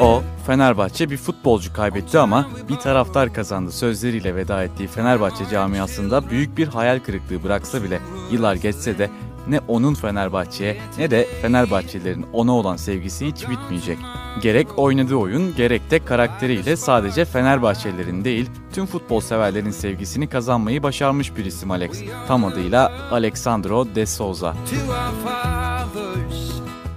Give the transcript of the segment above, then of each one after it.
O, Fenerbahçe bir futbolcu kaybetti ama bir taraftar kazandı sözleriyle veda ettiği Fenerbahçe camiasında büyük bir hayal kırıklığı bıraksa bile yıllar geçse de ne onun Fenerbahçe'ye ne de Fenerbahçelilerin ona olan sevgisi hiç bitmeyecek. Gerek oynadığı oyun gerek de karakteriyle sadece Fenerbahçelilerin değil tüm futbol severlerin sevgisini kazanmayı başarmış bir isim Alex. Tam adıyla Alexandro de Souza.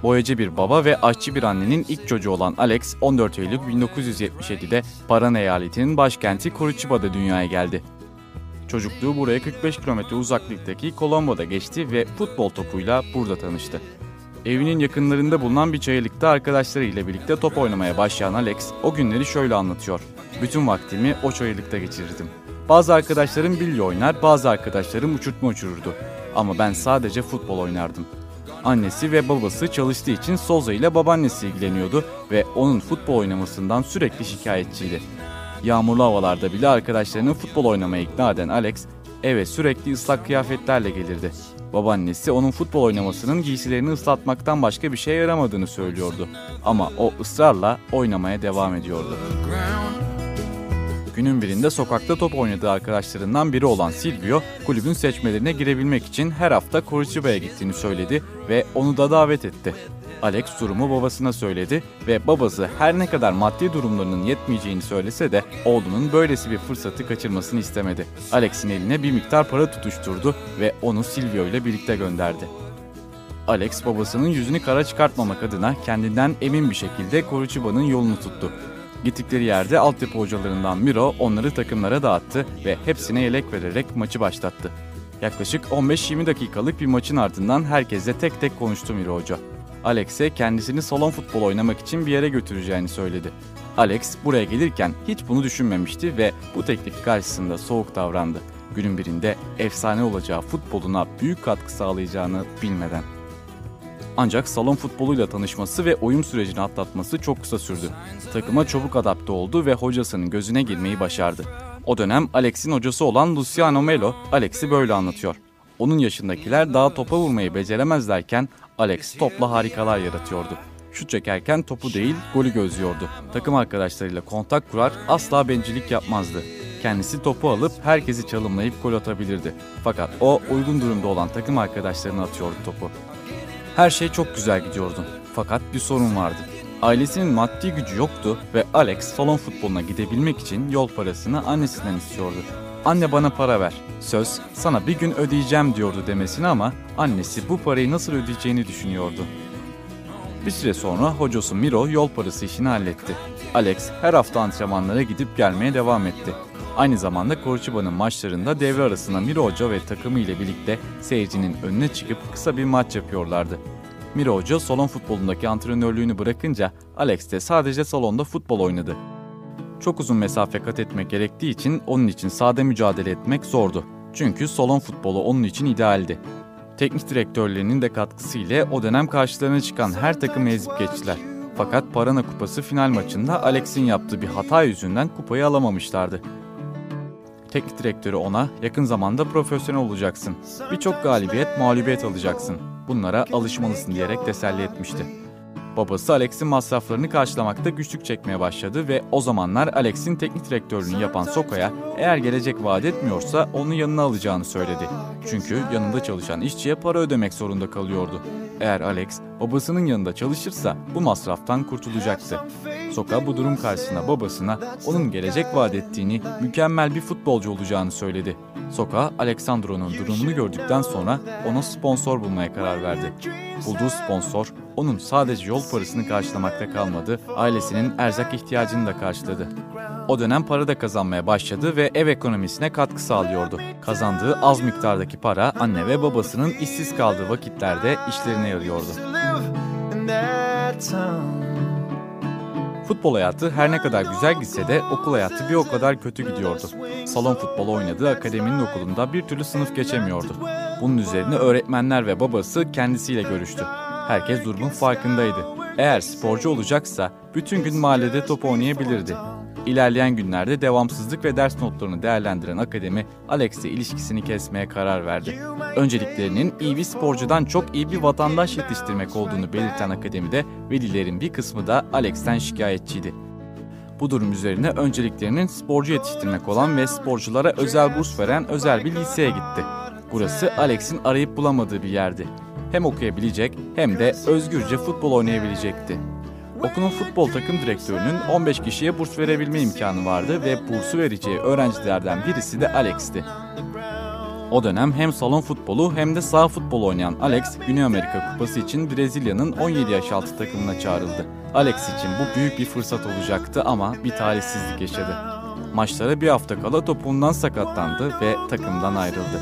Boyacı bir baba ve aşçı bir annenin ilk çocuğu olan Alex 14 Eylül 1977'de Paran eyaletinin başkenti Curitiba dünyaya geldi. Çocukluğu buraya 45 kilometre uzaklıktaki Colombo'da geçti ve futbol topuyla burada tanıştı. Evinin yakınlarında bulunan bir çayırlıkta arkadaşlarıyla birlikte top oynamaya başlayan Alex o günleri şöyle anlatıyor. Bütün vaktimi o çayırlıkta geçirirdim. Bazı arkadaşlarım bilye oynar, bazı arkadaşlarım uçurtma uçururdu. Ama ben sadece futbol oynardım. Annesi ve babası çalıştığı için Souza ile babaannesi ilgileniyordu ve onun futbol oynamasından sürekli şikayetçiydi. Yağmurlu havalarda bile arkadaşlarını futbol oynamaya ikna eden Alex, eve sürekli ıslak kıyafetlerle gelirdi. Babaannesi onun futbol oynamasının giysilerini ıslatmaktan başka bir şey yaramadığını söylüyordu. Ama o ısrarla oynamaya devam ediyordu. Günün birinde sokakta top oynadığı arkadaşlarından biri olan Silvio, kulübün seçmelerine girebilmek için her hafta Curitiba gittiğini söyledi ve onu da davet etti. Alex durumu babasına söyledi ve babası her ne kadar maddi durumlarının yetmeyeceğini söylese de oğlunun böylesi bir fırsatı kaçırmasını istemedi. Alex'in eline bir miktar para tutuşturdu ve onu Silvio ile birlikte gönderdi. Alex babasının yüzünü kara çıkartmamak adına kendinden emin bir şekilde Curitiba'nın yolunu tuttu. Gittikleri yerde altyapı hocalarından Miro onları takımlara dağıttı ve hepsine yelek vererek maçı başlattı. Yaklaşık 15-20 dakikalık bir maçın ardından herkesle tek tek konuştu Miro Hoca. Alex'e kendisini salon futbol oynamak için bir yere götüreceğini söyledi. Alex buraya gelirken hiç bunu düşünmemişti ve bu teklif karşısında soğuk davrandı. Günün birinde efsane olacağı futboluna büyük katkı sağlayacağını bilmeden. Ancak salon futboluyla tanışması ve uyum sürecini atlatması çok kısa sürdü. Takıma çabuk adapte oldu ve hocasının gözüne girmeyi başardı. O dönem Alex'in hocası olan Luciano Melo, Alex'i böyle anlatıyor. Onun yaşındakiler daha topa vurmayı beceremezlerken Alex topla harikalar yaratıyordu. Şut çekerken topu değil golü gözlüyordu. Takım arkadaşlarıyla kontak kurar asla bencillik yapmazdı. Kendisi topu alıp herkesi çalımlayıp gol atabilirdi. Fakat o uygun durumda olan takım arkadaşlarına atıyordu topu. Her şey çok güzel gidiyordu. Fakat bir sorun vardı. Ailesinin maddi gücü yoktu ve Alex salon futboluna gidebilmek için yol parasını annesinden istiyordu. Anne bana para ver. Söz sana bir gün ödeyeceğim diyordu demesine ama annesi bu parayı nasıl ödeyeceğini düşünüyordu. Bir süre sonra hocası Miro yol parası işini halletti. Alex her hafta antrenmanlara gidip gelmeye devam etti. Aynı zamanda Corçiba'nın maçlarında devre arasında Miro Hoca ve takımı ile birlikte seyircinin önüne çıkıp kısa bir maç yapıyorlardı. Miro Hoca salon futbolundaki antrenörlüğünü bırakınca Alex de sadece salonda futbol oynadı. Çok uzun mesafe kat etmek gerektiği için onun için sade mücadele etmek zordu. Çünkü salon futbolu onun için idealdi. Teknik direktörlerinin de katkısıyla o dönem karşılarına çıkan her takımı ezip geçtiler. Fakat Parana Kupası final maçında Alex'in yaptığı bir hata yüzünden kupayı alamamışlardı. Teknik direktörü ona yakın zamanda profesyonel olacaksın. Birçok galibiyet, mağlubiyet alacaksın. Bunlara alışmalısın diyerek teselli etmişti. Babası Alex'in masraflarını karşılamakta güçlük çekmeye başladı ve o zamanlar Alex'in teknik direktörlüğünü yapan Soka'ya eğer gelecek vaat etmiyorsa onu yanına alacağını söyledi. Çünkü yanında çalışan işçiye para ödemek zorunda kalıyordu. Eğer Alex babasının yanında çalışırsa bu masraftan kurtulacaktı. Soka bu durum karşısında babasına onun gelecek vaat ettiğini, mükemmel bir futbolcu olacağını söyledi. Soka, Alexandro'nun durumunu gördükten sonra ona sponsor bulmaya karar verdi. Bulduğu sponsor, onun sadece yol parasını karşılamakta kalmadı, ailesinin erzak ihtiyacını da karşıladı. O dönem para da kazanmaya başladı ve ev ekonomisine katkı sağlıyordu. Kazandığı az miktardaki para anne ve babasının işsiz kaldığı vakitlerde işlerine yarıyordu. Futbol hayatı her ne kadar güzel gitse de okul hayatı bir o kadar kötü gidiyordu. Salon futbolu oynadığı akademinin okulunda bir türlü sınıf geçemiyordu. Bunun üzerine öğretmenler ve babası kendisiyle görüştü. Herkes durumun farkındaydı. Eğer sporcu olacaksa bütün gün mahallede top oynayabilirdi. İlerleyen günlerde devamsızlık ve ders notlarını değerlendiren akademi Alex'le ilişkisini kesmeye karar verdi. Önceliklerinin iyi bir sporcudan çok iyi bir vatandaş yetiştirmek olduğunu belirten akademide velilerin bir kısmı da Alex'ten şikayetçiydi. Bu durum üzerine önceliklerinin sporcu yetiştirmek olan ve sporculara özel burs veren özel bir liseye gitti. Burası Alex'in arayıp bulamadığı bir yerdi. Hem okuyabilecek hem de özgürce futbol oynayabilecekti. Okulun futbol takım direktörünün 15 kişiye burs verebilme imkanı vardı ve bursu vereceği öğrencilerden birisi de Alex'ti. O dönem hem salon futbolu hem de sağ futbol oynayan Alex, Güney Amerika Kupası için Brezilya'nın 17 yaş altı takımına çağrıldı. Alex için bu büyük bir fırsat olacaktı ama bir talihsizlik yaşadı. Maçlara bir hafta kala topuğundan sakatlandı ve takımdan ayrıldı.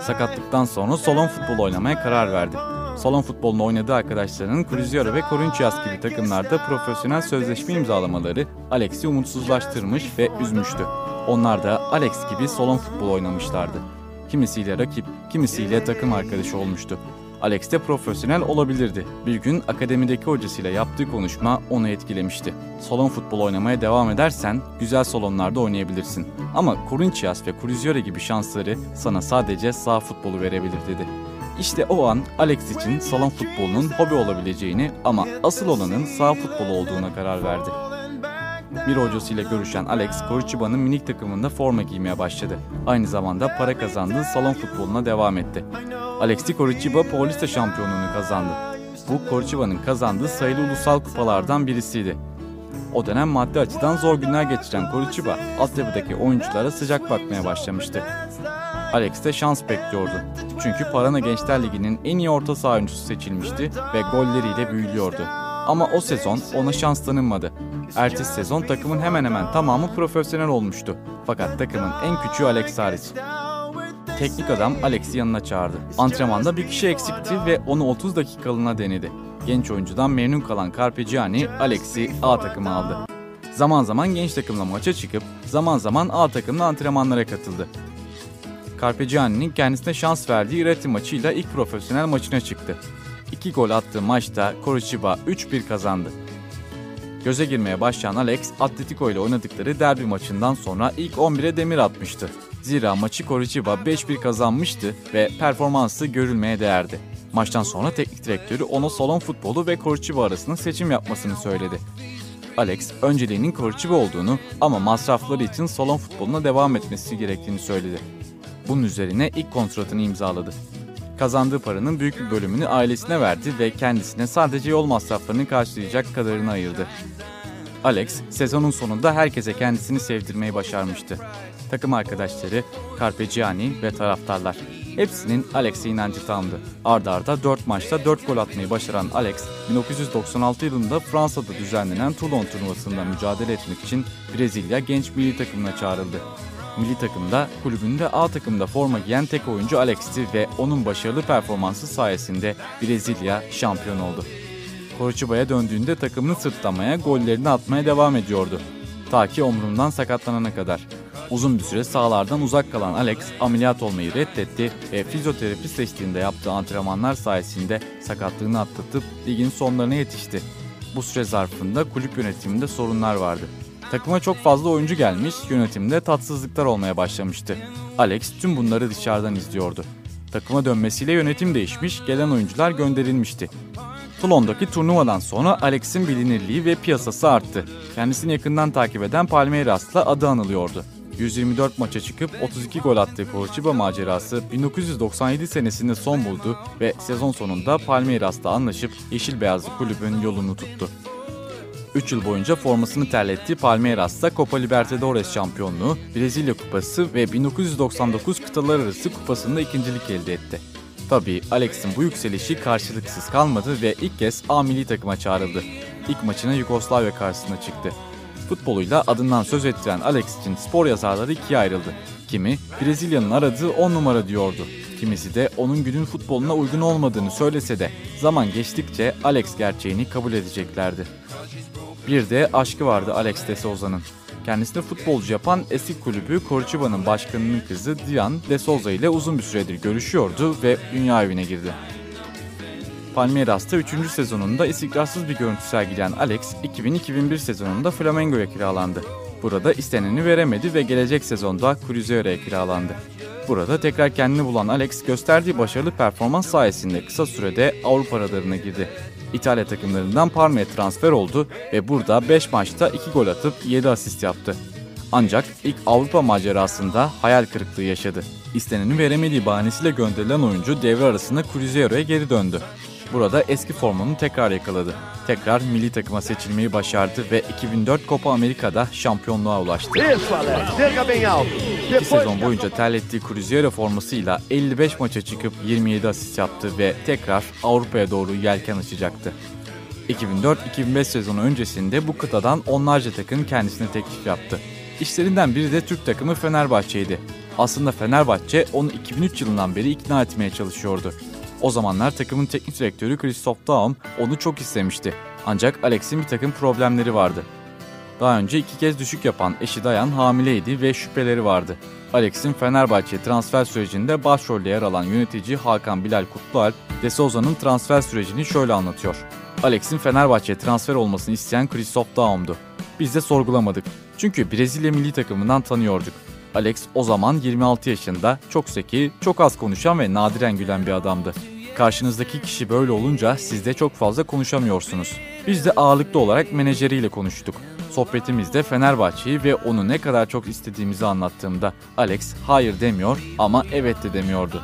Sakatlıktan sonra salon futbol oynamaya karar verdi. Salon futbolunu oynadığı arkadaşlarının Cruzeiro ve Corinthians gibi takımlarda profesyonel sözleşme imzalamaları Alex'i umutsuzlaştırmış ve üzmüştü. Onlar da Alex gibi salon futbol oynamışlardı. Kimisiyle rakip, kimisiyle takım arkadaşı olmuştu. Alex de profesyonel olabilirdi. Bir gün akademideki hocasıyla yaptığı konuşma onu etkilemişti. Salon futbol oynamaya devam edersen güzel salonlarda oynayabilirsin. Ama Corinthians ve Cruzeiro gibi şansları sana sadece sağ futbolu verebilir dedi. İşte o an Alex için salon futbolunun hobi olabileceğini ama asıl olanın sağ futbol olduğuna karar verdi. Bir hocasıyla görüşen Alex, Coriciba'nın minik takımında forma giymeye başladı. Aynı zamanda para kazandığı salon futboluna devam etti. Alexi Coriciba Paulista şampiyonluğunu kazandı. Bu Coriciba'nın kazandığı sayılı ulusal kupalardan birisiydi. O dönem maddi açıdan zor günler geçiren Coriciba, altyapıdaki oyunculara sıcak bakmaya başlamıştı. Alex de şans bekliyordu. Çünkü Parana Gençler Ligi'nin en iyi orta saha oyuncusu seçilmişti ve golleriyle büyülüyordu. Ama o sezon ona şans tanınmadı. Ertesi sezon takımın hemen hemen tamamı profesyonel olmuştu. Fakat takımın en küçüğü Alex hariç. Teknik adam Alex'i yanına çağırdı. Antrenmanda bir kişi eksikti ve onu 30 dakikalığına denedi. Genç oyuncudan memnun kalan Carpegiani Alex'i A takıma aldı. Zaman zaman genç takımla maça çıkıp zaman zaman A takımla antrenmanlara katıldı. Carpegiani'nin kendisine şans verdiği Ireti maçıyla ilk profesyonel maçına çıktı. İki gol attığı maçta Coritiba 3-1 kazandı. Göze girmeye başlayan Alex, Atletico ile oynadıkları derbi maçından sonra ilk 11'e demir atmıştı. Zira maçı Coritiba 5-1 kazanmıştı ve performansı görülmeye değerdi. Maçtan sonra teknik direktörü ona salon futbolu ve Coritiba arasında seçim yapmasını söyledi. Alex, önceliğinin Coritiba olduğunu ama masrafları için salon futboluna devam etmesi gerektiğini söyledi. Bunun üzerine ilk kontratını imzaladı. Kazandığı paranın büyük bir bölümünü ailesine verdi ve kendisine sadece yol masraflarını karşılayacak kadarını ayırdı. Alex, sezonun sonunda herkese kendisini sevdirmeyi başarmıştı. Takım arkadaşları, Carpegiani ve taraftarlar. Hepsinin Alex'e inancı tamdı. Arda arda 4 maçta 4 gol atmayı başaran Alex, 1996 yılında Fransa'da düzenlenen Toulon turnuvasında mücadele etmek için Brezilya genç milli takımına çağrıldı. Milli takımda, kulübünde A takımda forma giyen tek oyuncu Alex'ti ve onun başarılı performansı sayesinde Brezilya şampiyon oldu. Coriciba'ya döndüğünde takımını sırtlamaya, gollerini atmaya devam ediyordu. Ta ki omrundan sakatlanana kadar. Uzun bir süre sahalardan uzak kalan Alex ameliyat olmayı reddetti ve fizyoterapi seçtiğinde yaptığı antrenmanlar sayesinde sakatlığını atlatıp ligin sonlarına yetişti. Bu süre zarfında kulüp yönetiminde sorunlar vardı. Takıma çok fazla oyuncu gelmiş, yönetimde tatsızlıklar olmaya başlamıştı. Alex tüm bunları dışarıdan izliyordu. Takıma dönmesiyle yönetim değişmiş, gelen oyuncular gönderilmişti. Toulon'daki turnuvadan sonra Alex'in bilinirliği ve piyasası arttı. Kendisini yakından takip eden Palmeiras'la adı anılıyordu. 124 maça çıkıp 32 gol attığı Coritiba macerası 1997 senesinde son buldu ve sezon sonunda Palmeiras'la anlaşıp Yeşil Beyazlı kulübün yolunu tuttu. 3 yıl boyunca formasını terlettiği Palmeiras'ta Copa Libertadores şampiyonluğu, Brezilya Kupası ve 1999 kıtalar arası kupasında ikincilik elde etti. Tabii Alex'in bu yükselişi karşılıksız kalmadı ve ilk kez A milli takıma çağrıldı. İlk maçına Yugoslavya karşısına çıktı. Futboluyla adından söz ettiren Alex için spor yazarları ikiye ayrıldı. Kimi Brezilya'nın aradığı 10 numara diyordu. Kimisi de onun günün futboluna uygun olmadığını söylese de zaman geçtikçe Alex gerçeğini kabul edeceklerdi. Bir de aşkı vardı Alex de Souza'nın. Kendisini futbolcu yapan eski kulübü Coriciba'nın başkanının kızı Diane de Souza ile uzun bir süredir görüşüyordu ve dünya evine girdi. Palmeiras'ta 3. sezonunda istikrarsız bir görüntü sergileyen Alex, 2000-2001 sezonunda Flamengo'ya kiralandı. Burada isteneni veremedi ve gelecek sezonda Cruzeiro'ya kiralandı. Burada tekrar kendini bulan Alex gösterdiği başarılı performans sayesinde kısa sürede Avrupa radarına girdi. İtalya takımlarından Parma'ya transfer oldu ve burada 5 maçta 2 gol atıp 7 asist yaptı. Ancak ilk Avrupa macerasında hayal kırıklığı yaşadı. İsteneni veremediği bahanesiyle gönderilen oyuncu devre arasında Cruzeiro'ya geri döndü. Burada eski formunu tekrar yakaladı. Tekrar milli takıma seçilmeyi başardı ve 2004 Copa Amerika'da şampiyonluğa ulaştı. İki sezon boyunca terlettiği Cruzeiro formasıyla 55 maça çıkıp 27 asist yaptı ve tekrar Avrupa'ya doğru yelken açacaktı. 2004-2005 sezonu öncesinde bu kıtadan onlarca takım kendisine teklif yaptı. İşlerinden biri de Türk takımı Fenerbahçe'ydi. Aslında Fenerbahçe onu 2003 yılından beri ikna etmeye çalışıyordu. O zamanlar takımın teknik direktörü Christoph Daum onu çok istemişti. Ancak Alex'in bir takım problemleri vardı. Daha önce iki kez düşük yapan eşi Dayan hamileydi ve şüpheleri vardı. Alex'in Fenerbahçe transfer sürecinde başrolde yer alan yönetici Hakan Bilal Kutlualp, De Souza'nın transfer sürecini şöyle anlatıyor. Alex'in Fenerbahçe transfer olmasını isteyen Christoph Daum'du. Biz de sorgulamadık. Çünkü Brezilya milli takımından tanıyorduk. Alex o zaman 26 yaşında, çok zeki, çok az konuşan ve nadiren gülen bir adamdı. Karşınızdaki kişi böyle olunca siz de çok fazla konuşamıyorsunuz. Biz de ağırlıklı olarak menajeriyle konuştuk. Sohbetimizde Fenerbahçe'yi ve onu ne kadar çok istediğimizi anlattığımda Alex hayır demiyor ama evet de demiyordu.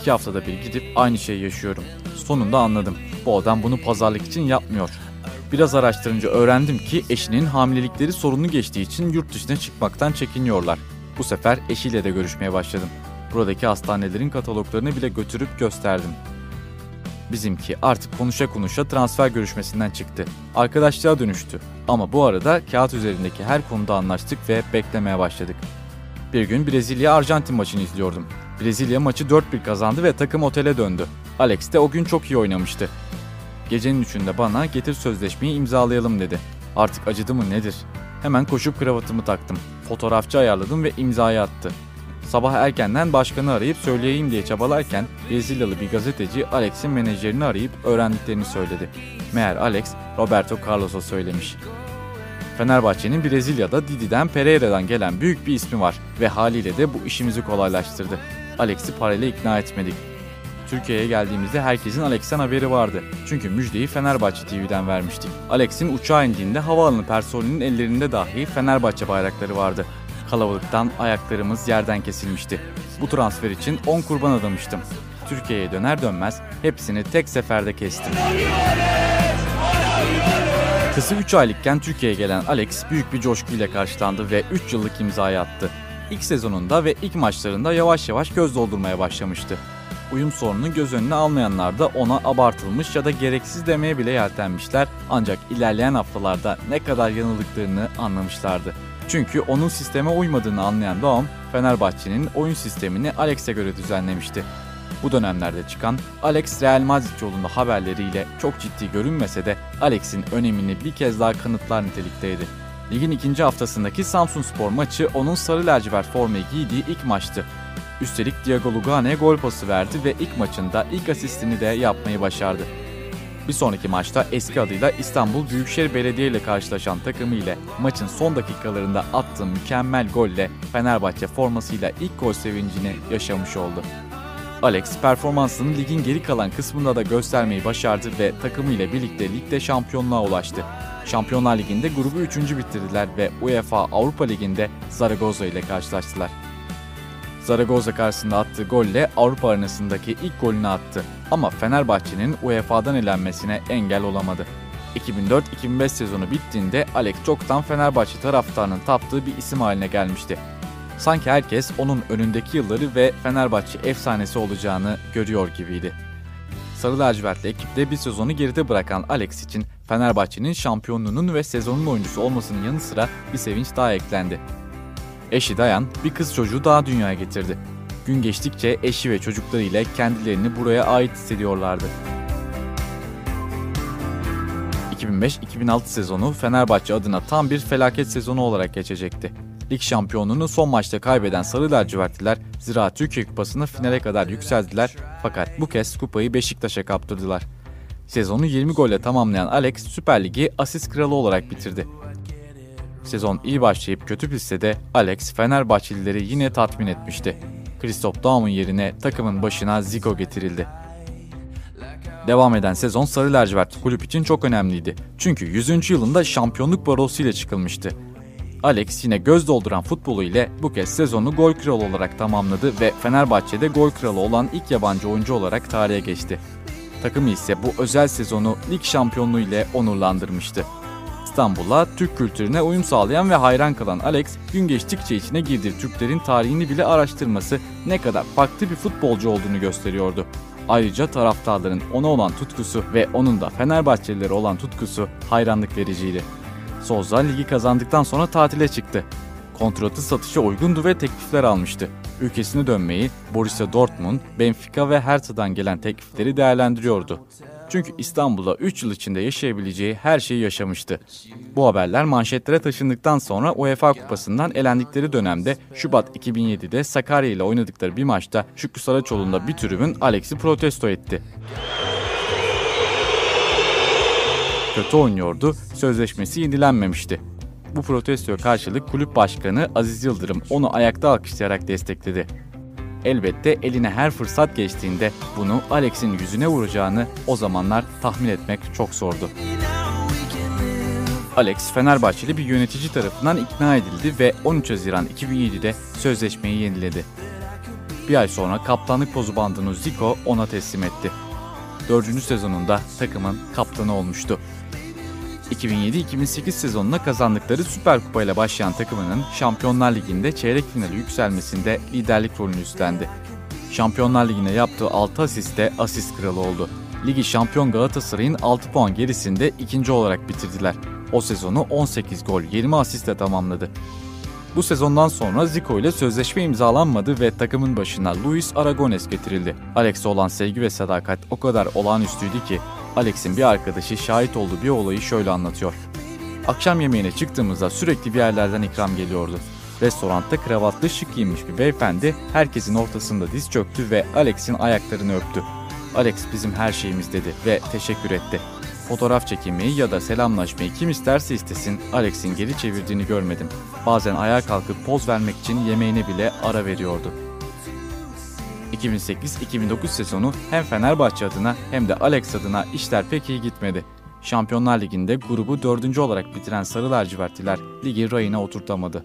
İki haftada bir gidip aynı şeyi yaşıyorum. Sonunda anladım. Bu adam bunu pazarlık için yapmıyor. Biraz araştırınca öğrendim ki eşinin hamilelikleri sorunlu geçtiği için yurt dışına çıkmaktan çekiniyorlar. Bu sefer eşiyle de görüşmeye başladım. Buradaki hastanelerin kataloglarını bile götürüp gösterdim. Bizimki artık konuşa konuşa transfer görüşmesinden çıktı. Arkadaşlığa dönüştü. Ama bu arada kağıt üzerindeki her konuda anlaştık ve beklemeye başladık. Bir gün Brezilya-Arjantin maçını izliyordum. Brezilya maçı 4-1 kazandı ve takım otele döndü. Alex de o gün çok iyi oynamıştı. Gecenin üçünde bana getir sözleşmeyi imzalayalım dedi. Artık acıdı mı nedir? Hemen koşup kravatımı taktım. Fotoğrafçı ayarladım ve imzayı attı. Sabah erkenden başkanı arayıp söyleyeyim diye çabalarken Brezilyalı bir gazeteci Alex'in menajerini arayıp öğrendiklerini söyledi. Meğer Alex, Roberto Carlos'a söylemiş. Fenerbahçe'nin Brezilya'da Didi'den Pereira'dan gelen büyük bir ismi var ve haliyle de bu işimizi kolaylaştırdı. Alex'i parayla ikna etmedik. Türkiye'ye geldiğimizde herkesin Alex'ten haberi vardı. Çünkü müjdeyi Fenerbahçe TV'den vermiştik. Alex'in uçağa indiğinde havaalanı personelinin ellerinde dahi Fenerbahçe bayrakları vardı. Kalabalıktan ayaklarımız yerden kesilmişti. Bu transfer için 10 kurban adamıştım. Türkiye'ye döner dönmez hepsini tek seferde kestim. Kızı 3 aylıkken Türkiye'ye gelen Alex büyük bir coşkuyla karşılandı ve 3 yıllık imzayı attı. İlk sezonunda ve ilk maçlarında yavaş yavaş göz doldurmaya başlamıştı. Uyum sorununu göz önüne almayanlar da ona abartılmış ya da gereksiz demeye bile yeltenmişler ancak ilerleyen haftalarda ne kadar yanıldıklarını anlamışlardı. Çünkü onun sisteme uymadığını anlayan Daum, Fenerbahçe'nin oyun sistemini Alex'e göre düzenlemişti. Bu dönemlerde çıkan Alex Real Madrid yolunda haberleriyle çok ciddi görünmese de Alex'in önemini bir kez daha kanıtlar nitelikteydi. Ligin ikinci haftasındaki Samsun Spor maçı onun sarı lacivert formayı giydiği ilk maçtı. Üstelik Diego Lugane gol pası verdi ve ilk maçında ilk asistini de yapmayı başardı. Bir sonraki maçta eski adıyla İstanbul Büyükşehir Belediye ile karşılaşan takımı ile maçın son dakikalarında attığı mükemmel golle Fenerbahçe formasıyla ilk gol sevincini yaşamış oldu. Alex performansını ligin geri kalan kısmında da göstermeyi başardı ve takımıyla birlikte ligde şampiyonluğa ulaştı. Şampiyonlar Ligi'nde grubu 3. bitirdiler ve UEFA Avrupa Ligi'nde Zaragoza ile karşılaştılar. Zaragoza karşısında attığı golle Avrupa arenasındaki ilk golünü attı. Ama Fenerbahçe'nin UEFA'dan elenmesine engel olamadı. 2004-2005 sezonu bittiğinde Alex çoktan Fenerbahçe taraftarının taptığı bir isim haline gelmişti. Sanki herkes onun önündeki yılları ve Fenerbahçe efsanesi olacağını görüyor gibiydi. Sarı lacivertli ekipte bir sezonu geride bırakan Alex için Fenerbahçe'nin şampiyonluğunun ve sezonun oyuncusu olmasının yanı sıra bir sevinç daha eklendi. Eşi Dayan bir kız çocuğu daha dünyaya getirdi. Gün geçtikçe eşi ve çocukları ile kendilerini buraya ait hissediyorlardı. 2005-2006 sezonu Fenerbahçe adına tam bir felaket sezonu olarak geçecekti. Lig şampiyonluğunu son maçta kaybeden Sarı Lacivertliler Zira Türkiye Kupası'nı finale kadar yükseldiler fakat bu kez kupayı Beşiktaş'a kaptırdılar. Sezonu 20 golle tamamlayan Alex Süper Ligi asist kralı olarak bitirdi. Sezon iyi başlayıp kötü bitse de Alex Fenerbahçelileri yine tatmin etmişti. Christoph Daum'un yerine takımın başına Zico getirildi. Devam eden sezon Sarı Lacivert kulüp için çok önemliydi. Çünkü 100. yılında şampiyonluk barosu ile çıkılmıştı. Alex yine göz dolduran futbolu ile bu kez sezonu gol kralı olarak tamamladı ve Fenerbahçe'de gol kralı olan ilk yabancı oyuncu olarak tarihe geçti. Takımı ise bu özel sezonu lig şampiyonluğu ile onurlandırmıştı. İstanbul'a Türk kültürüne uyum sağlayan ve hayran kalan Alex, gün geçtikçe içine girdiği Türklerin tarihini bile araştırması ne kadar farklı bir futbolcu olduğunu gösteriyordu. Ayrıca taraftarların ona olan tutkusu ve onun da Fenerbahçelilere olan tutkusu hayranlık vericiydi. Souza ligi kazandıktan sonra tatile çıktı. Kontratı satışa uygundu ve teklifler almıştı. Ülkesine dönmeyi Borussia Dortmund, Benfica ve Hertha'dan gelen teklifleri değerlendiriyordu. Çünkü İstanbul'da 3 yıl içinde yaşayabileceği her şeyi yaşamıştı. Bu haberler manşetlere taşındıktan sonra UEFA Kupası'ndan elendikleri dönemde Şubat 2007'de Sakarya ile oynadıkları bir maçta Şükrü Saraçoğlu'nda bir tribün Alex'i protesto etti. Kötü oynuyordu, sözleşmesi yenilenmemişti. Bu protestoya karşılık kulüp başkanı Aziz Yıldırım onu ayakta alkışlayarak destekledi. Elbette eline her fırsat geçtiğinde bunu Alex'in yüzüne vuracağını o zamanlar tahmin etmek çok zordu. Alex Fenerbahçeli bir yönetici tarafından ikna edildi ve 13 Haziran 2007'de sözleşmeyi yeniledi. Bir ay sonra kaptanlık pozu bandını Zico ona teslim etti. Dördüncü sezonunda takımın kaptanı olmuştu. 2007-2008 sezonuna kazandıkları Süper Kupa ile başlayan takımının Şampiyonlar Ligi'nde çeyrek finale yükselmesinde liderlik rolünü üstlendi. Şampiyonlar Ligi'ne yaptığı 6 asiste asist kralı oldu. Ligi şampiyon Galatasaray'ın 6 puan gerisinde ikinci olarak bitirdiler. O sezonu 18 gol 20 asistle tamamladı. Bu sezondan sonra Zico ile sözleşme imzalanmadı ve takımın başına Luis Aragones getirildi. Alex'e olan sevgi ve sadakat o kadar olağanüstüydü ki Alex'in bir arkadaşı şahit olduğu bir olayı şöyle anlatıyor. Akşam yemeğine çıktığımızda sürekli bir yerlerden ikram geliyordu. Restoranda kravatlı şık giymiş bir beyefendi herkesin ortasında diz çöktü ve Alex'in ayaklarını öptü. Alex bizim her şeyimiz dedi ve teşekkür etti. Fotoğraf çekinmeyi ya da selamlaşmayı kim isterse istesin Alex'in geri çevirdiğini görmedim. Bazen ayağa kalkıp poz vermek için yemeğine bile ara veriyordu. 2008-2009 sezonu hem Fenerbahçe adına hem de Alex adına işler pek iyi gitmedi. Şampiyonlar Ligi'nde grubu dördüncü olarak bitiren Sarı Lacivertliler ligi rayına oturtamadı.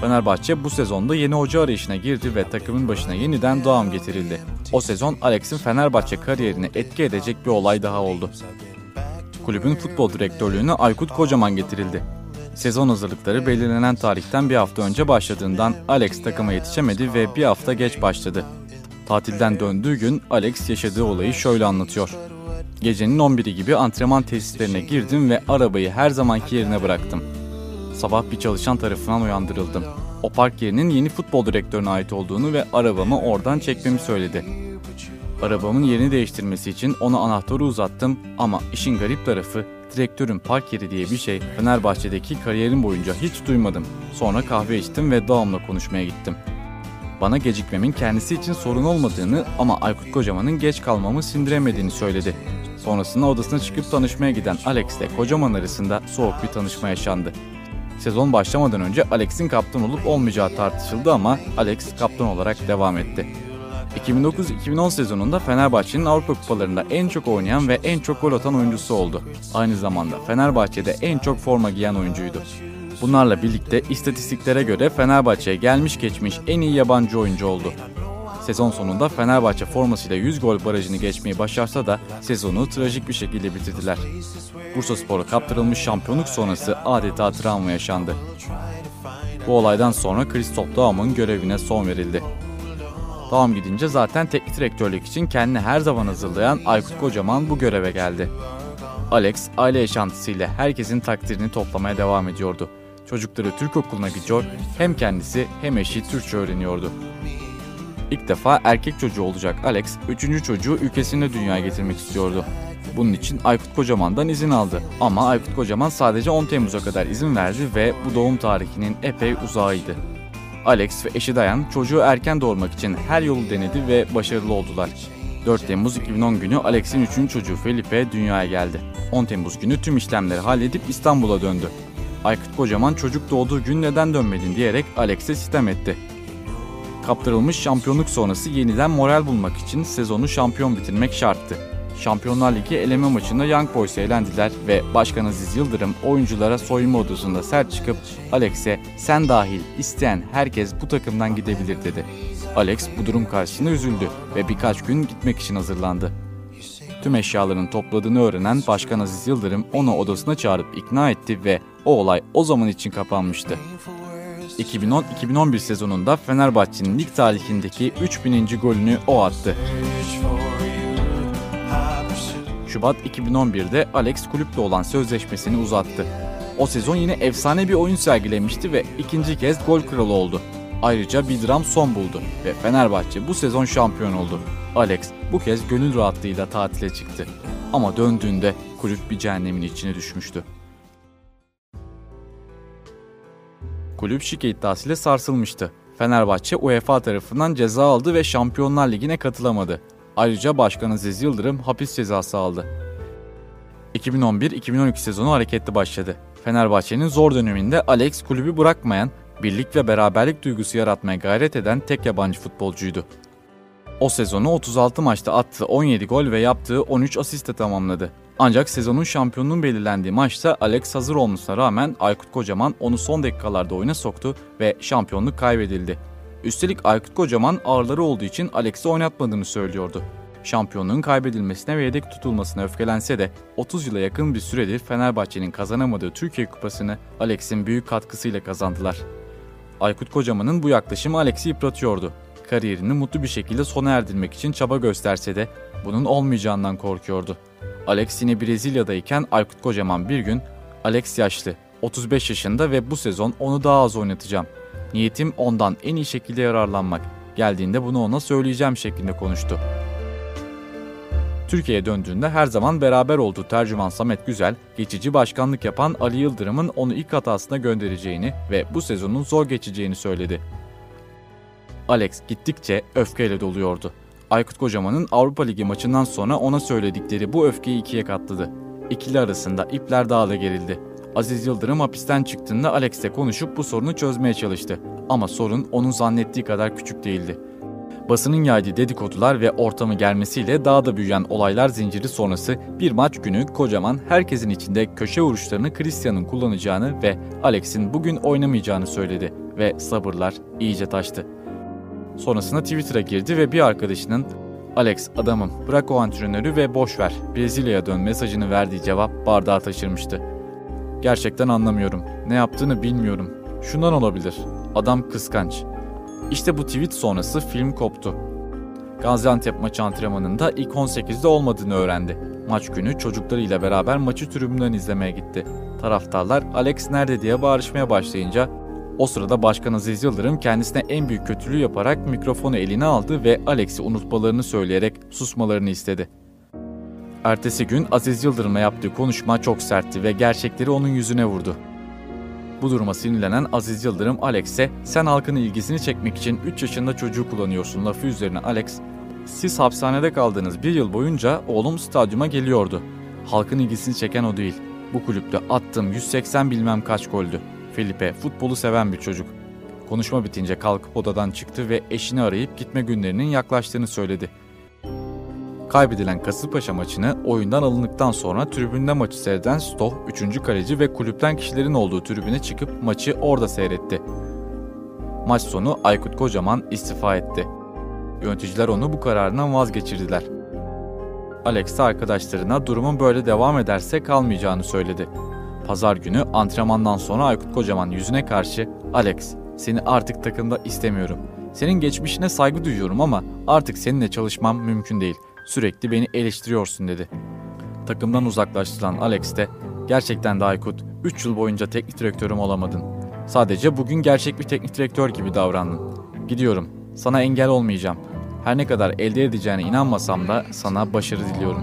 Fenerbahçe bu sezonda yeni hoca arayışına girdi ve takımın başına yeniden Doğam getirildi. O sezon Alex'in Fenerbahçe kariyerini etki edecek bir olay daha oldu. Kulübün futbol direktörlüğüne Aykut Kocaman getirildi. Sezon hazırlıkları belirlenen tarihten bir hafta önce başladığından Alex takıma yetişemedi ve bir hafta geç başladı. Tatilden döndüğü gün Alex yaşadığı olayı şöyle anlatıyor. Gecenin 11'i gibi antrenman tesislerine girdim ve arabayı her zamanki yerine bıraktım. Sabah bir çalışan tarafından uyandırıldım. O park yerinin yeni futbol direktörüne ait olduğunu ve arabamı oradan çekmemi söyledi. Arabamın yerini değiştirmesi için ona anahtarı uzattım ama işin garip tarafı direktörün park diye bir şey Fenerbahçe'deki kariyerim boyunca hiç duymadım. Sonra kahve içtim ve Dağım'la konuşmaya gittim. Bana gecikmemin kendisi için sorun olmadığını ama Aykut Kocaman'ın geç kalmamı sindiremediğini söyledi. Sonrasında odasına çıkıp tanışmaya giden Alex ile Kocaman arasında soğuk bir tanışma yaşandı. Sezon başlamadan önce Alex'in kaptan olup olmayacağı tartışıldı ama Alex kaptan olarak devam etti. 2009-2010 sezonunda Fenerbahçe'nin Avrupa Kupalarında en çok oynayan ve en çok gol atan oyuncusu oldu. Aynı zamanda Fenerbahçe'de en çok forma giyen oyuncuydu. Bunlarla birlikte istatistiklere göre Fenerbahçe'ye gelmiş geçmiş en iyi yabancı oyuncu oldu. Sezon sonunda Fenerbahçe formasıyla 100 gol barajını geçmeyi başarsa da sezonu trajik bir şekilde bitirdiler. Bursa Spor'a kaptırılmış şampiyonluk sonrası adeta travma yaşandı. Bu olaydan sonra Christoph Daum'un görevine son verildi. Daum gidince zaten teknik direktörlük için kendini her zaman hazırlayan Aykut Kocaman bu göreve geldi. Alex aile yaşantısıyla herkesin takdirini toplamaya devam ediyordu. Çocukları Türk okuluna gidiyor, hem kendisi hem eşi Türkçe öğreniyordu. İlk defa erkek çocuğu olacak Alex, üçüncü çocuğu ülkesinde dünyaya getirmek istiyordu. Bunun için Aykut Kocaman'dan izin aldı. Ama Aykut Kocaman sadece 10 Temmuz'a kadar izin verdi ve bu doğum tarihinin epey uzağıydı. Alex ve eşi Dayan çocuğu erken doğurmak için her yolu denedi ve başarılı oldular. 4 Temmuz 2010 günü Alex'in 3. çocuğu Felipe dünyaya geldi. 10 Temmuz günü tüm işlemleri halledip İstanbul'a döndü. Aykut Kocaman çocuk doğduğu gün neden dönmedin diyerek Alex'e sitem etti. Kaptırılmış şampiyonluk sonrası yeniden moral bulmak için sezonu şampiyon bitirmek şarttı. Şampiyonlar Ligi eleme maçında Young Boys'e elendiler ve Başkan Aziz Yıldırım oyunculara soyunma odasında sert çıkıp Alex'e sen dahil isteyen herkes bu takımdan gidebilir dedi. Alex bu durum karşısında üzüldü ve birkaç gün gitmek için hazırlandı. Tüm eşyalarını topladığını öğrenen Başkan Aziz Yıldırım onu odasına çağırıp ikna etti ve o olay o zaman için kapanmıştı. 2010-2011 sezonunda Fenerbahçe'nin lig tarihindeki 3000. golünü o attı. Şubat 2011'de Alex kulüple olan sözleşmesini uzattı. O sezon yine efsane bir oyun sergilemişti ve ikinci kez gol kralı oldu. Ayrıca bir dram son buldu ve Fenerbahçe bu sezon şampiyon oldu. Alex bu kez gönül rahatlığıyla tatile çıktı. Ama döndüğünde kulüp bir cehennemin içine düşmüştü. Kulüp şike iddiasıyla sarsılmıştı. Fenerbahçe UEFA tarafından ceza aldı ve Şampiyonlar Ligi'ne katılamadı. Ayrıca Başkan Aziz Yıldırım hapis cezası aldı. 2011-2012 sezonu hareketli başladı. Fenerbahçe'nin zor döneminde Alex kulübü bırakmayan, birlik ve beraberlik duygusu yaratmaya gayret eden tek yabancı futbolcuydu. O sezonu 36 maçta attığı 17 gol ve yaptığı 13 asiste tamamladı. Ancak sezonun şampiyonluğun belirlendiği maçta Alex hazır olmasına rağmen Aykut Kocaman onu son dakikalarda oyuna soktu ve şampiyonluk kaybedildi. Üstelik Aykut Kocaman ağırları olduğu için Alex'i oynatmadığını söylüyordu. Şampiyonluğun kaybedilmesine ve yedek tutulmasına öfkelense de 30 yıla yakın bir süredir Fenerbahçe'nin kazanamadığı Türkiye Kupası'nı Alex'in büyük katkısıyla kazandılar. Aykut Kocaman'ın bu yaklaşımı Alex'i yıpratıyordu. Kariyerini mutlu bir şekilde sona erdirmek için çaba gösterse de bunun olmayacağından korkuyordu. Alex yine Brezilya'dayken Aykut Kocaman bir gün Alex yaşlı, 35 yaşında ve bu sezon onu daha az oynatacağım. Niyetim ondan en iyi şekilde yararlanmak. Geldiğinde bunu ona söyleyeceğim şeklinde konuştu. Türkiye'ye döndüğünde her zaman beraber olduğu tercüman Samet Güzel, geçici başkanlık yapan Ali Yıldırım'ın onu ilk hatasına göndereceğini ve bu sezonun zor geçeceğini söyledi. Alex gittikçe öfkeyle doluyordu. Aykut Kocaman'ın Avrupa Ligi maçından sonra ona söyledikleri bu öfkeyi ikiye katladı. İkili arasında ipler daha da gerildi. Aziz Yıldırım hapisten çıktığında Alex'le konuşup bu sorunu çözmeye çalıştı. Ama sorun onun zannettiği kadar küçük değildi. Basının yaydığı dedikodular ve ortamı gelmesiyle daha da büyüyen olaylar zinciri sonrası bir maç günü Kocaman herkesin içinde köşe vuruşlarını Christian'ın kullanacağını ve Alex'in bugün oynamayacağını söyledi ve sabırlar iyice taştı. Sonrasında Twitter'a girdi ve bir arkadaşının Alex adamım bırak o antrenörü ve boş ver Brezilya'ya dön mesajını verdiği cevap bardağı taşırmıştı. Gerçekten anlamıyorum. Ne yaptığını bilmiyorum. Şundan olabilir. Adam kıskanç. İşte bu tweet sonrası film koptu. Gaziantep maçı antrenmanında ilk 18'de olmadığını öğrendi. Maç günü çocuklarıyla beraber maçı tribünden izlemeye gitti. Taraftarlar Alex nerede diye bağırışmaya başlayınca o sırada Başkan Aziz Yıldırım kendisine en büyük kötülüğü yaparak mikrofonu eline aldı ve Alex'i unutmalarını söyleyerek susmalarını istedi. Ertesi gün Aziz Yıldırım'la yaptığı konuşma çok sertti ve gerçekleri onun yüzüne vurdu. Bu duruma sinirlenen Aziz Yıldırım Alex'e sen halkın ilgisini çekmek için 3 yaşında çocuğu kullanıyorsun lafı üzerine Alex siz hapishanede kaldığınız bir yıl boyunca oğlum stadyuma geliyordu. Halkın ilgisini çeken o değil. Bu kulüpte attığım 180 bilmem kaç goldü. Felipe futbolu seven bir çocuk. Konuşma bitince kalkıp odadan çıktı ve eşini arayıp gitme günlerinin yaklaştığını söyledi. Kaybedilen Kasımpaşa maçını oyundan alındıktan sonra tribünde maçı seyreden Stoh 3. kaleci ve kulüpten kişilerin olduğu tribüne çıkıp maçı orada seyretti. Maç sonu Aykut Kocaman istifa etti. Yöneticiler onu bu kararından vazgeçirdiler. Alex arkadaşlarına durumun böyle devam ederse kalmayacağını söyledi. Pazar günü antrenmandan sonra Aykut Kocaman yüzüne karşı Alex seni artık takımda istemiyorum. Senin geçmişine saygı duyuyorum ama artık seninle çalışmam mümkün değil. Sürekli beni eleştiriyorsun dedi. Takımdan uzaklaştırılan Alex de gerçekten de Aykut 3 yıl boyunca teknik direktörüm olamadın. Sadece bugün gerçek bir teknik direktör gibi davrandın. Gidiyorum. Sana engel olmayacağım. Her ne kadar elde edeceğine inanmasam da sana başarı diliyorum.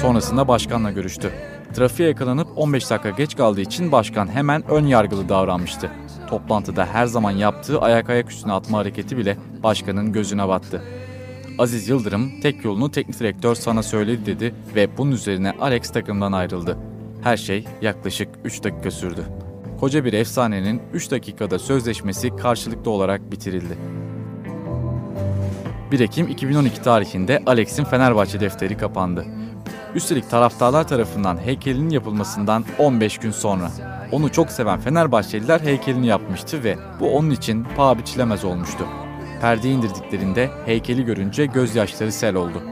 Sonrasında başkanla görüştü. Trafiğe yakalanıp 15 dakika geç kaldığı için başkan hemen ön yargılı davranmıştı. Toplantıda her zaman yaptığı ayak ayak üstüne atma hareketi bile başkanın gözüne battı. Aziz Yıldırım tek yolunu teknik direktör sana söyledi dedi ve bunun üzerine Alex takımdan ayrıldı. Her şey yaklaşık 3 dakika sürdü. Koca bir efsanenin 3 dakikada sözleşmesi karşılıklı olarak bitirildi. 1 Ekim 2012 tarihinde Alex'in Fenerbahçe defteri kapandı. Üstelik taraftarlar tarafından heykelinin yapılmasından 15 gün sonra. Onu çok seven Fenerbahçeliler heykelini yapmıştı ve bu onun için paha biçilemez olmuştu. Perdeyi indirdiklerinde heykeli görünce gözyaşları sel oldu.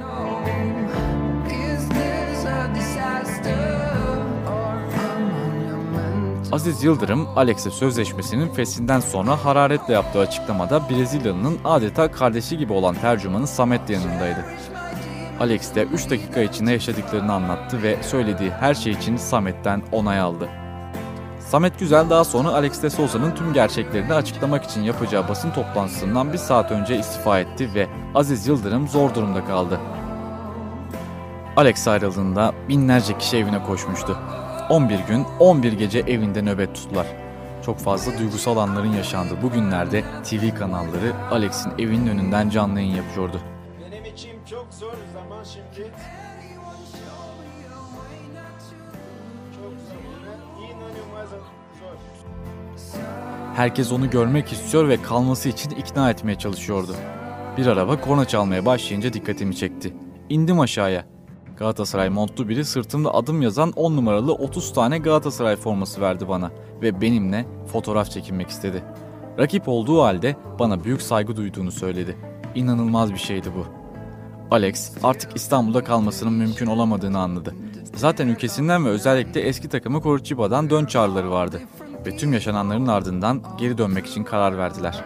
Aziz Yıldırım, Alex'e sözleşmesinin fesinden sonra hararetle yaptığı açıklamada Brezilyalı'nın adeta kardeşi gibi olan tercümanı Samet yanındaydı. Alex de 3 dakika içinde yaşadıklarını anlattı ve söylediği her şey için Samet'ten onay aldı. Samet Güzel daha sonra Alex de Souza'nın tüm gerçeklerini açıklamak için yapacağı basın toplantısından bir saat önce istifa etti ve Aziz Yıldırım zor durumda kaldı. Alex ayrıldığında binlerce kişi evine koşmuştu. 11 gün 11 gece evinde nöbet tuttular. Çok fazla duygusal anların yaşandığı bu günlerde TV kanalları Alex'in evinin önünden canlı yayın yapıyordu. Benim için çok zor zaman şimdi. Çok. Herkes onu görmek istiyor ve kalması için ikna etmeye çalışıyordu. Bir araba korna çalmaya başlayınca dikkatimi çekti. İndim aşağıya. Galatasaray montlu biri sırtımda adım yazan 10 numaralı 30 tane Galatasaray forması verdi bana ve benimle fotoğraf çekinmek istedi. Rakip olduğu halde bana büyük saygı duyduğunu söyledi. İnanılmaz bir şeydi bu. Alex artık İstanbul'da kalmasının mümkün olamadığını anladı. Zaten ülkesinden ve özellikle eski takımı Corçiba'dan dön çağrıları vardı ve tüm yaşananların ardından geri dönmek için karar verdiler.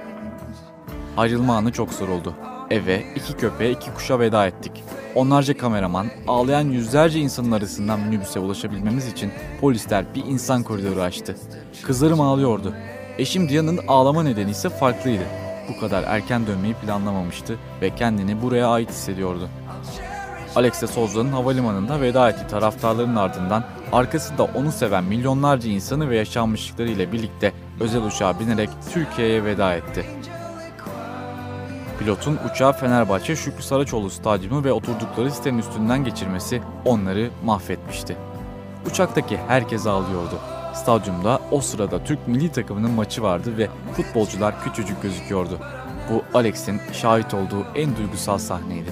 Ayrılma anı çok zor oldu. Eve, iki köpeğe, iki kuşa veda ettik. Onlarca kameraman, ağlayan yüzlerce insanın arasından minibüse ulaşabilmemiz için polisler bir insan koridoru açtı. Kızlarım ağlıyordu. Eşim Diana'nın ağlama nedeni ise farklıydı. Bu kadar erken dönmeyi planlamamıştı ve kendini buraya ait hissediyordu. Alex de Souza'nın havalimanında veda ettiği taraftarların ardından arkasında onu seven milyonlarca insanı ve yaşanmışlıkları ile birlikte özel uçağa binerek Türkiye'ye veda etti. Pilotun uçağı Fenerbahçe Şükrü Saraçoğlu stadyumu ve oturdukları sitenin üstünden geçirmesi onları mahvetmişti. Uçaktaki herkes ağlıyordu. Stadyumda o sırada Türk milli takımının maçı vardı ve futbolcular küçücük gözüküyordu. Bu Alex'in şahit olduğu en duygusal sahneydi.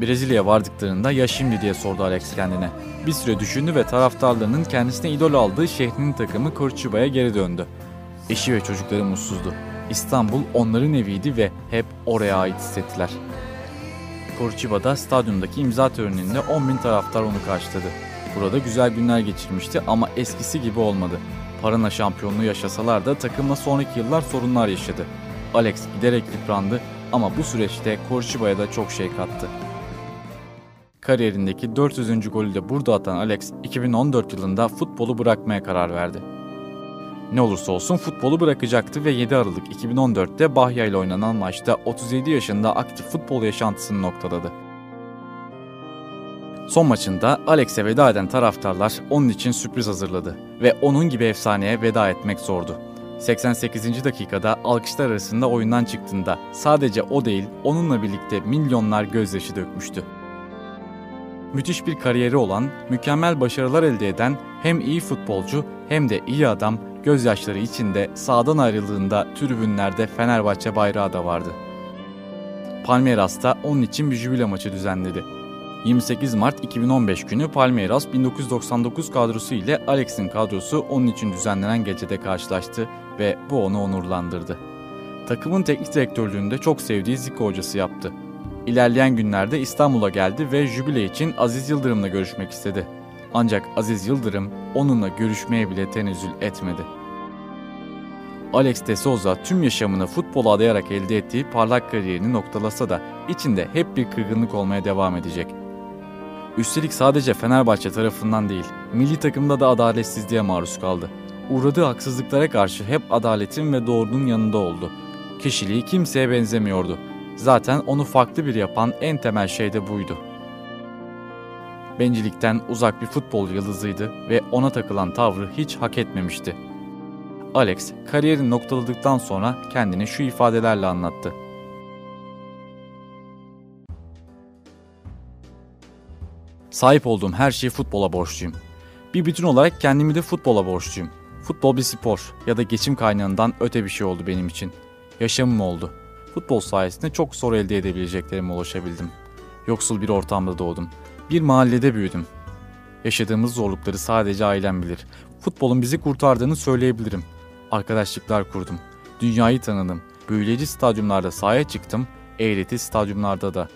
Brezilya'ya vardıklarında ya şimdi diye sordu Alex kendine. Bir süre düşündü ve taraftarlarının kendisine idol aldığı şehrinin takımı Corçuba'ya geri döndü. Eşi ve çocukları mutsuzdu. İstanbul onların eviydi ve hep oraya ait hissettiler. Corçuba'da stadyumdaki imza töreninde 10 bin taraftar onu karşıladı. Burada güzel günler geçirmişti ama eskisi gibi olmadı. Parana şampiyonluğu yaşasalar da takımla sonraki yıllar sorunlar yaşadı. Alex giderek yıprandı ama bu süreçte Corçuba'ya da çok şey kattı. Kariyerindeki 400. golü de burada atan Alex 2014 yılında futbolu bırakmaya karar verdi. Ne olursa olsun futbolu bırakacaktı ve 7 Aralık 2014'te Bahya ile oynanan maçta 37 yaşında aktif futbol yaşantısını noktaladı. Son maçında Alex'e veda eden taraftarlar onun için sürpriz hazırladı ve onun gibi efsaneye veda etmek zordu. 88. dakikada alkışlar arasında oyundan çıktığında sadece o değil onunla birlikte milyonlar gözyaşı dökmüştü. Müthiş bir kariyeri olan, mükemmel başarılar elde eden hem iyi futbolcu hem de iyi adam gözyaşları içinde sağdan ayrıldığında tribünlerde Fenerbahçe bayrağı da vardı. Palmeiras'ta onun için bir jübile maçı düzenledi. 28 Mart 2015 günü Palmeiras 1999 kadrosu ile Alex'in kadrosu onun için düzenlenen gecede karşılaştı ve bu onu onurlandırdı. Takımın teknik direktörlüğünde çok sevdiği Zico hocası yaptı. İlerleyen günlerde İstanbul'a geldi ve jübile için Aziz Yıldırım'la görüşmek istedi. Ancak Aziz Yıldırım onunla görüşmeye bile tenezzül etmedi. Alex de Souza tüm yaşamını futbola adayarak elde ettiği parlak kariyerini noktalasa da içinde hep bir kırgınlık olmaya devam edecek. Üstelik sadece Fenerbahçe tarafından değil, milli takımda da adaletsizliğe maruz kaldı. Uğradığı haksızlıklara karşı hep adaletin ve doğrunun yanında oldu. Kişiliği kimseye benzemiyordu. Zaten onu farklı bir yapan en temel şey de buydu. Bencillikten uzak bir futbol yıldızıydı ve ona takılan tavrı hiç hak etmemişti. Alex kariyerini noktaladıktan sonra kendini şu ifadelerle anlattı. Sahip olduğum her şeyi futbola borçluyum. Bir bütün olarak kendimi de futbola borçluyum. Futbol bir spor ya da geçim kaynağından öte bir şey oldu benim için. Yaşamım oldu. Futbol sayesinde çok soru elde edebileceklerime ulaşabildim. Yoksul bir ortamda doğdum. Bir mahallede büyüdüm. Yaşadığımız zorlukları sadece ailem bilir. Futbolun bizi kurtardığını söyleyebilirim. Arkadaşlıklar kurdum. Dünyayı tanıdım. Büyüleyici stadyumlarda sahaya çıktım. Eğreti stadyumlarda da.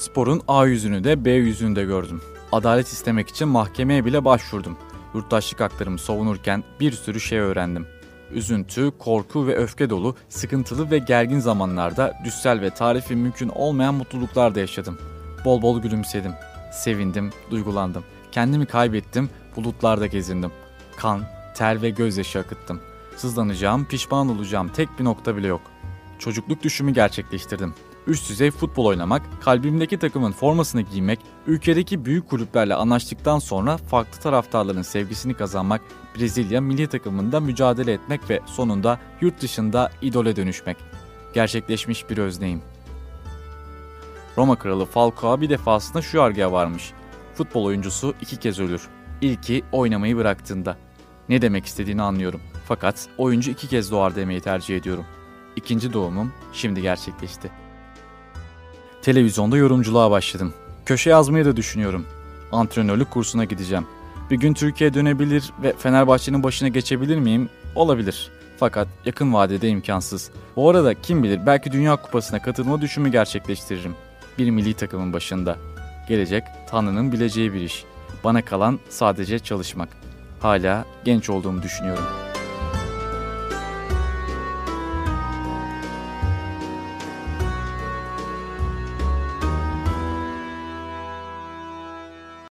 Sporun A yüzünü de B yüzünü de gördüm. Adalet istemek için mahkemeye bile başvurdum. Yurttaşlık haklarımı savunurken bir sürü şey öğrendim. Üzüntü, korku ve öfke dolu, sıkıntılı ve gergin zamanlarda düssel ve tarifi mümkün olmayan mutluluklar da yaşadım. Bol bol gülümsedim. Sevindim, duygulandım. Kendimi kaybettim, bulutlarda gezindim. Kan, ter ve gözyaşı akıttım. Sızlanacağım, pişman olacağım tek bir nokta bile yok. Çocukluk düşümü gerçekleştirdim. Üst düzey futbol oynamak, kalbimdeki takımın formasını giymek, ülkedeki büyük kulüplerle anlaştıktan sonra farklı taraftarların sevgisini kazanmak, Brezilya milli takımında mücadele etmek ve sonunda yurt dışında idole dönüşmek. Gerçekleşmiş bir özneyim. Roma kralı Falcao bir defasında şu argıya varmış. Futbol oyuncusu iki kez ölür. İlki oynamayı bıraktığında. Ne demek istediğini anlıyorum. Fakat oyuncu iki kez doğar demeyi tercih ediyorum. İkinci doğumum şimdi gerçekleşti. Televizyonda yorumculuğa başladım. Köşe yazmayı da düşünüyorum. Antrenörlük kursuna gideceğim. Bir gün Türkiye'ye dönebilir ve Fenerbahçe'nin başına geçebilir miyim? Olabilir. Fakat yakın vadede imkansız. Bu arada kim bilir belki Dünya Kupası'na katılma düşümü gerçekleştiririm. Bir milli takımın başında. Gelecek Tanrı'nın bileceği bir iş. Bana kalan sadece çalışmak. Hala genç olduğumu düşünüyorum.